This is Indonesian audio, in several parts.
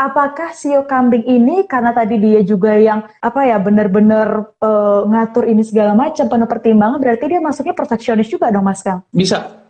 apakah Sio Kambing ini karena tadi dia juga yang apa ya benar-benar uh, ngatur ini segala macam penuh pertimbangan berarti dia masuknya perfeksionis juga dong Mas Kang? Bisa.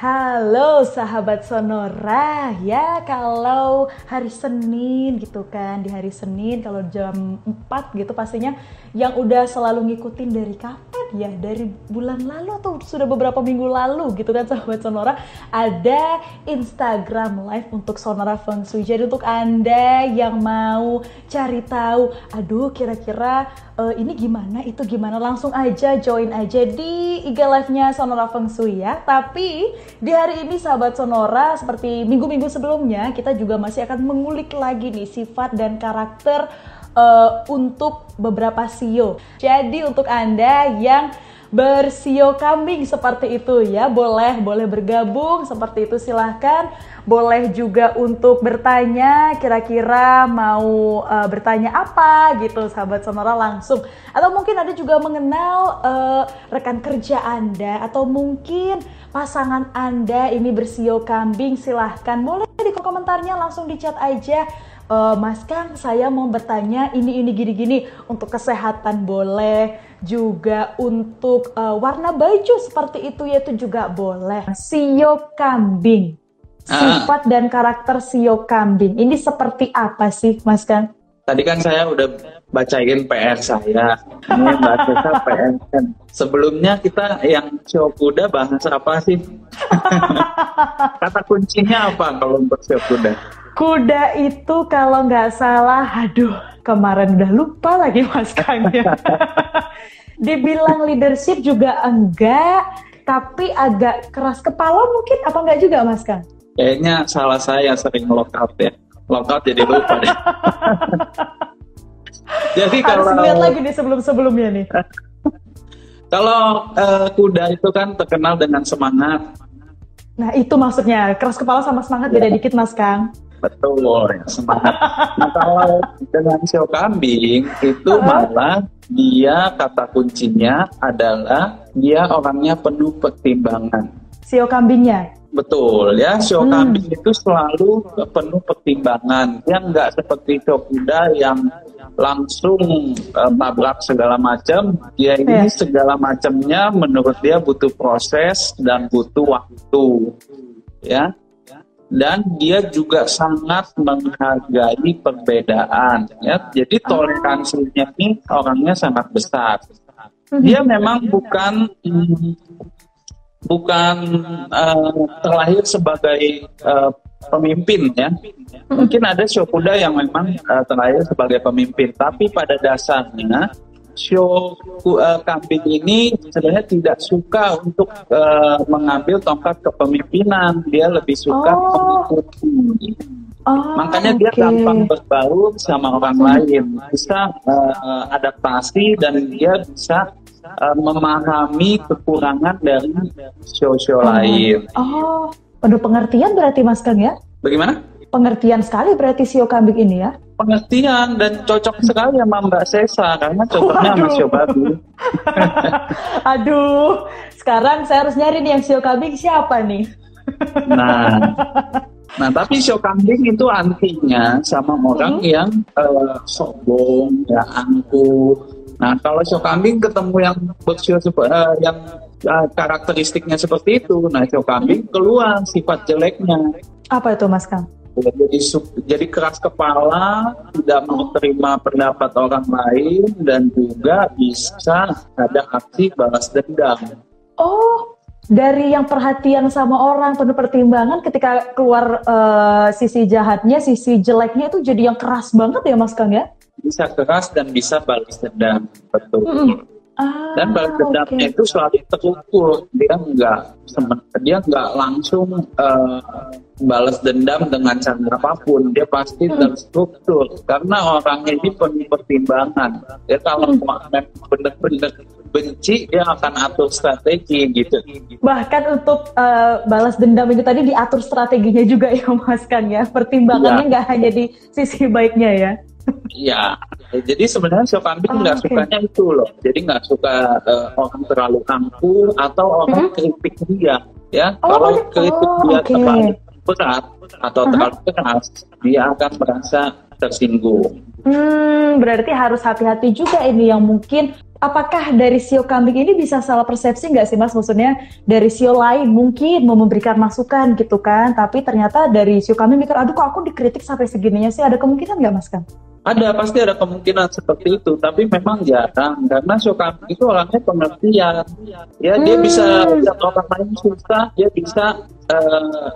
Halo sahabat Sonora, ya kalau hari Senin gitu kan, di hari Senin kalau jam 4 gitu pastinya yang udah selalu ngikutin dari kapan ya, dari bulan lalu atau sudah beberapa minggu lalu gitu kan sahabat Sonora, ada Instagram live untuk Sonora Feng Shui. Jadi untuk Anda yang mau cari tahu, aduh kira-kira uh, ini gimana, itu gimana, langsung aja join aja di IG live-nya Sonora Feng Shui ya. Tapi di hari ini sahabat Sonora seperti minggu-minggu sebelumnya kita juga masih akan mengulik lagi nih sifat dan karakter uh, untuk beberapa sio. Jadi untuk Anda yang bersio kambing seperti itu ya boleh boleh bergabung seperti itu silahkan. Boleh juga untuk bertanya kira-kira mau uh, bertanya apa gitu sahabat sonora langsung. Atau mungkin ada juga mengenal uh, rekan kerja anda atau mungkin pasangan anda ini bersio kambing silahkan. Boleh di komentarnya langsung di chat aja uh, Mas Kang saya mau bertanya ini ini gini gini untuk kesehatan boleh juga untuk uh, warna baju seperti itu yaitu juga boleh sio kambing ah. sifat dan karakter sio kambing ini seperti apa sih Mas Kang? Tadi kan saya udah bacain PR saya. Ini baca PR kan. Sebelumnya kita yang sio kuda bahas apa sih? Kata kuncinya apa kalau untuk sio kuda? Itu kalau nggak salah, aduh kemarin udah lupa lagi Mas Kang ya. Dibilang leadership juga enggak, tapi agak keras kepala mungkin apa enggak juga Mas Kang? Kayaknya salah saya sering lockout ya. Lockout jadi lupa deh. jadi Harus kalau lihat lagi nih sebelum-sebelumnya nih. kalau uh, kuda itu kan terkenal dengan semangat. Nah itu maksudnya keras kepala sama semangat beda ya. dikit Mas Kang. Betul, ya, semangat. nah kalau dengan sio kambing itu malah dia kata kuncinya adalah dia orangnya penuh pertimbangan. Sio kambingnya? Betul ya, sio hmm. kambing itu selalu penuh pertimbangan. Dia nggak seperti sio kuda yang langsung uh, tabrak segala macam. Dia ini yeah. segala macamnya menurut dia butuh proses dan butuh waktu. Ya, dan dia juga sangat menghargai perbedaan ya jadi toleransinya ini orangnya sangat besar mhm. dia memang bukan bukan uh, terlahir sebagai uh, pemimpin ya mhm. mungkin ada Shokuda yang memang uh, terlahir sebagai pemimpin tapi pada dasarnya show uh, kambing ini sebenarnya tidak suka untuk uh, mengambil tongkat kepemimpinan. Dia lebih suka oh. mengikuti. Oh, Makanya okay. dia gampang berbaur sama orang lain, bisa uh, adaptasi dan dia bisa uh, memahami kekurangan dari show-show oh. lain. Oh, penuh pengertian berarti Mas Kang ya? Bagaimana? Pengertian sekali berarti sio kambing ini ya? Pengertian dan cocok sekali sama Mbak Sesa karena cocoknya sama Sio Babi. Aduh, sekarang saya harus nyari nih yang Sio Kambing siapa nih? nah, nah tapi Sio Kambing itu antinya sama orang hmm. yang uh, sombong, ya angkuh. Nah kalau Sio Kambing ketemu yang bersio uh, yang uh, karakteristiknya seperti itu, nah Sio Kambing hmm. keluar sifat jeleknya. Apa itu Mas Kang? Jadi jadi keras kepala, tidak mau terima pendapat orang lain dan juga bisa ada aksi balas dendam. Oh, dari yang perhatian sama orang penuh pertimbangan ketika keluar uh, sisi jahatnya, sisi jeleknya itu jadi yang keras banget ya Mas Kang ya? Bisa keras dan bisa balas dendam, betul. Mm -hmm. Ah, dan balas dendamnya okay. itu selalu terukur, dia nggak dia nggak langsung uh, balas dendam dengan cara apa pun dia pasti hmm. terstruktur karena orangnya ini penuh pertimbangan ya kalau hmm. benar-benar benci dia akan atur strategi gitu bahkan untuk uh, balas dendam itu tadi diatur strateginya juga ya mas kan ya pertimbangannya iya. nggak ya. hanya di sisi baiknya ya Iya Ya, jadi sebenarnya show kambing Oh, nggak oke. sukanya itu loh. Jadi nggak suka eh, orang terlalu angkuh atau orang kritik dia. Ya, Oh, kalau oh, kritik dia oke. terlalu berat atau Aha. terlalu keras, dia akan merasa tersinggung. Hmm, berarti harus hati-hati juga ini yang mungkin apakah dari sio kambing ini bisa salah persepsi nggak sih mas? Maksudnya dari sio lain mungkin mau memberikan masukan gitu kan, tapi ternyata dari sio kambing mikir, aduh kok aku dikritik sampai segininya sih, ada kemungkinan nggak mas kan? Ada pasti ada kemungkinan seperti itu, tapi memang jarang karena kambing itu orangnya pengertian. Ya dia Hmm. bisa lihat orang lain susah, dia bisa eh,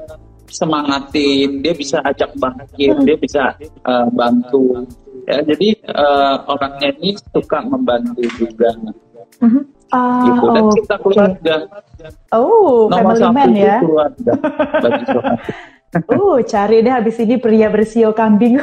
semangatin, dia bisa ajak bangkit, Hmm. dia bisa eh, bantu. Ya jadi eh, orangnya ini suka membantu juga. Mhm. Ah, gitu dan oke. cinta keluarga. Oh, Nomor family satu man ya. keluarga bagi. Uh, cari deh habis ini pria bersio kambing.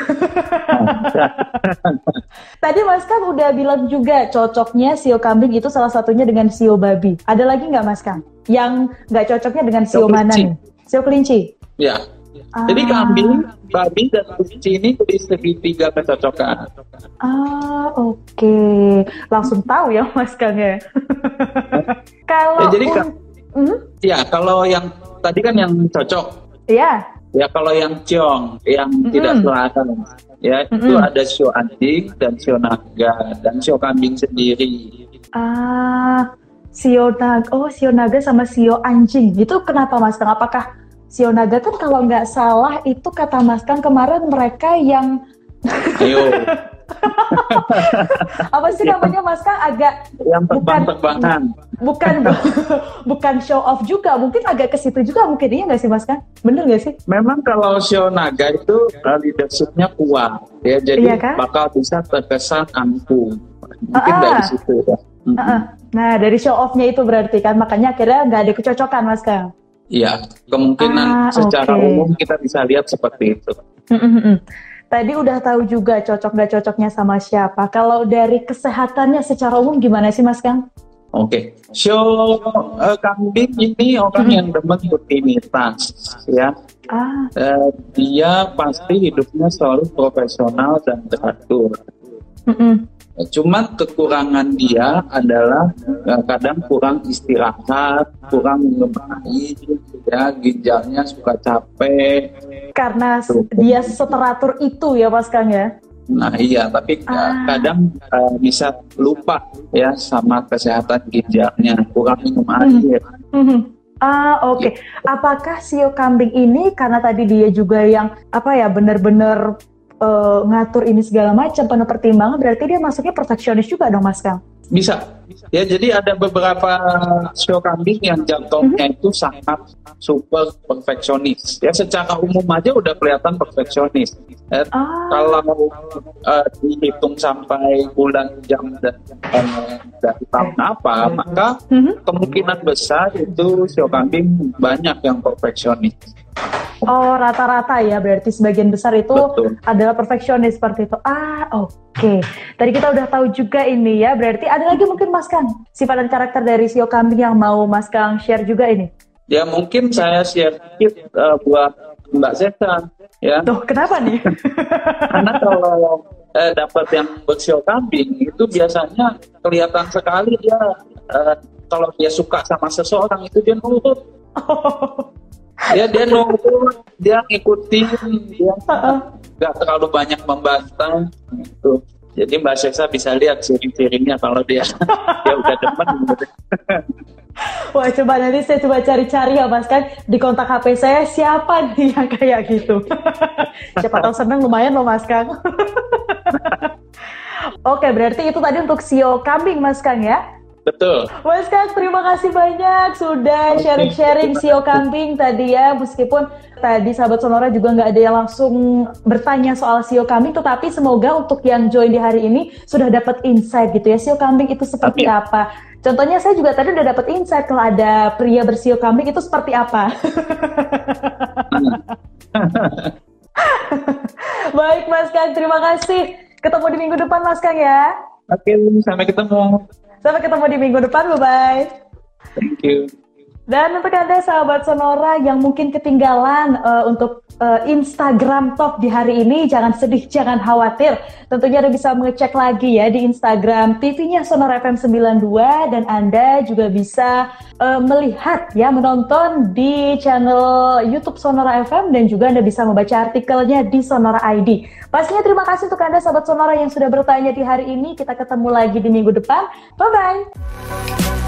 Tadi Mas Kang udah bilang juga cocoknya sio kambing itu salah satunya dengan sio babi. Ada lagi nggak Mas Kang? Yang nggak cocoknya dengan sio, Sio mana nih? Sio kelinci. Ya. Ah. Jadi kambing, babi dan kelinci ini dari segitiga kecocokan. Ah, oke. Langsung tahu ya Mas Kang ya. Kalau Ya, jadi Kang- Hmm? Ya, kalau yang tadi kan yang cocok. ya. Ya, kalau yang ciong, yang Mm-mm. tidak selatan, ya itu Mm-mm. ada sio anjing dan sio naga dan sio kambing sendiri. Ah, sio naga. Oh, sio naga sama sio anjing. Itu kenapa Mas? Apakah sio naga kan kalau nggak salah itu kata Mas Kang kemarin mereka yang Ayo, apa sih namanya Mas Kang agak yang Bukan. terbang-terbangan. bukan bukan show off juga, mungkin agak ke situ juga mungkin iya nggak sih Mas Kang? Bener nggak sih? Memang kalau sio naga itu uh, leadershipnya kuat, ya jadi Iya kan? bakal bisa terkesan angkuh. Mungkin Ah. dari situ ya. Heeh. Nah dari show offnya itu berarti kan makanya akhirnya nggak ada kecocokan Mas Kang. Iya, kemungkinan Ah, secara oke. umum kita bisa lihat seperti itu. Tadi udah tahu juga cocok nggak cocoknya sama siapa. Kalau dari kesehatannya secara umum gimana sih Mas Kang? Oke, show eh, kambing ini orang yang demen rutinitas, ya. Ah, Eh, dia pasti hidupnya selalu profesional dan teratur. mm-mm. Eh, Cuman kekurangan dia adalah eh, kadang kurang istirahat, kurang minum air, ya ginjalnya suka capek. karena Tuh. dia seteratur itu ya Mas Kang ya. Nah iya, tapi eh, Ah. kadang eh, bisa lupa ya sama kesehatan ginjalnya, kurang minum Hmm. air. Mhm. Ah oke. Apakah sio kambing ini karena tadi dia juga yang apa ya benar-benar eh, ngatur ini segala macam penuh pertimbangan berarti dia masuknya perfeksionis juga dong Mas Kang. Bisa. Ya, jadi ada beberapa show kambing yang jantungnya Mhm. itu sangat super perfeksionis. Ya, secara umum aja udah kelihatan perfeksionis. Eh, Ah. Kalau eh, dihitung sampai bulan jam dan eh, dari tahun apa, maka Mhm. kemungkinan besar itu show kambing banyak yang perfeksionis. Oh rata-rata ya berarti sebagian besar itu Betul. adalah perfeksionis seperti itu. Ah oke. Tadi kita udah tahu juga ini ya. Berarti ada lagi mungkin Mas Kang sifat dan karakter dari sio kambing yang mau Mas Kang share juga ini. Ya mungkin saya share sedikit eh, buat Mbak Zeta. Ya, Tuh kenapa nih? Karena kalau eh, dapat yang bersio kambing itu biasanya kelihatan sekali dia eh, kalau dia suka sama seseorang itu dia nurut. Dia dia nurut, dia ngikutin, dia nggak terlalu banyak membantah gitu. Jadi Mbak Seksa bisa lihat ciri-cirinya kalau dia dia udah demen gitu. Wah coba nanti saya coba cari-cari ya Mas Kang di kontak HP saya siapa nih yang kayak gitu. Siapa tahu seneng lumayan loh Mas Kang. Oke berarti itu tadi untuk sio kambing Mas Kang ya. Betul. Mas Kang, terima kasih banyak sudah sharing-sharing sio kambing tadi ya. Meskipun tadi sahabat Sonora juga nggak ada yang langsung bertanya soal sio kambing, tetapi semoga untuk yang join di hari ini sudah dapat insight gitu ya. Sio kambing itu seperti Amin. apa? Contohnya saya juga tadi udah dapat insight kalau ada pria bersio kambing itu seperti apa. Baik Mas Kang, terima kasih. Ketemu di minggu depan Mas Kang ya. Oke, sampai ketemu. Sampai ketemu di minggu depan, bye-bye. Thank you. Dan untuk Anda sahabat Sonora yang mungkin ketinggalan uh, untuk uh, Instagram Talk di hari ini, jangan sedih, jangan khawatir. Tentunya Anda bisa mengecek lagi ya di Instagram TV-nya Sonora FM 92 dan Anda juga bisa uh, melihat ya menonton di channel YouTube Sonora FM dan juga Anda bisa membaca artikelnya di Sonora ID. Pastinya terima kasih untuk Anda sahabat Sonora yang sudah bertanya di hari ini. Kita ketemu lagi di minggu depan. Bye bye.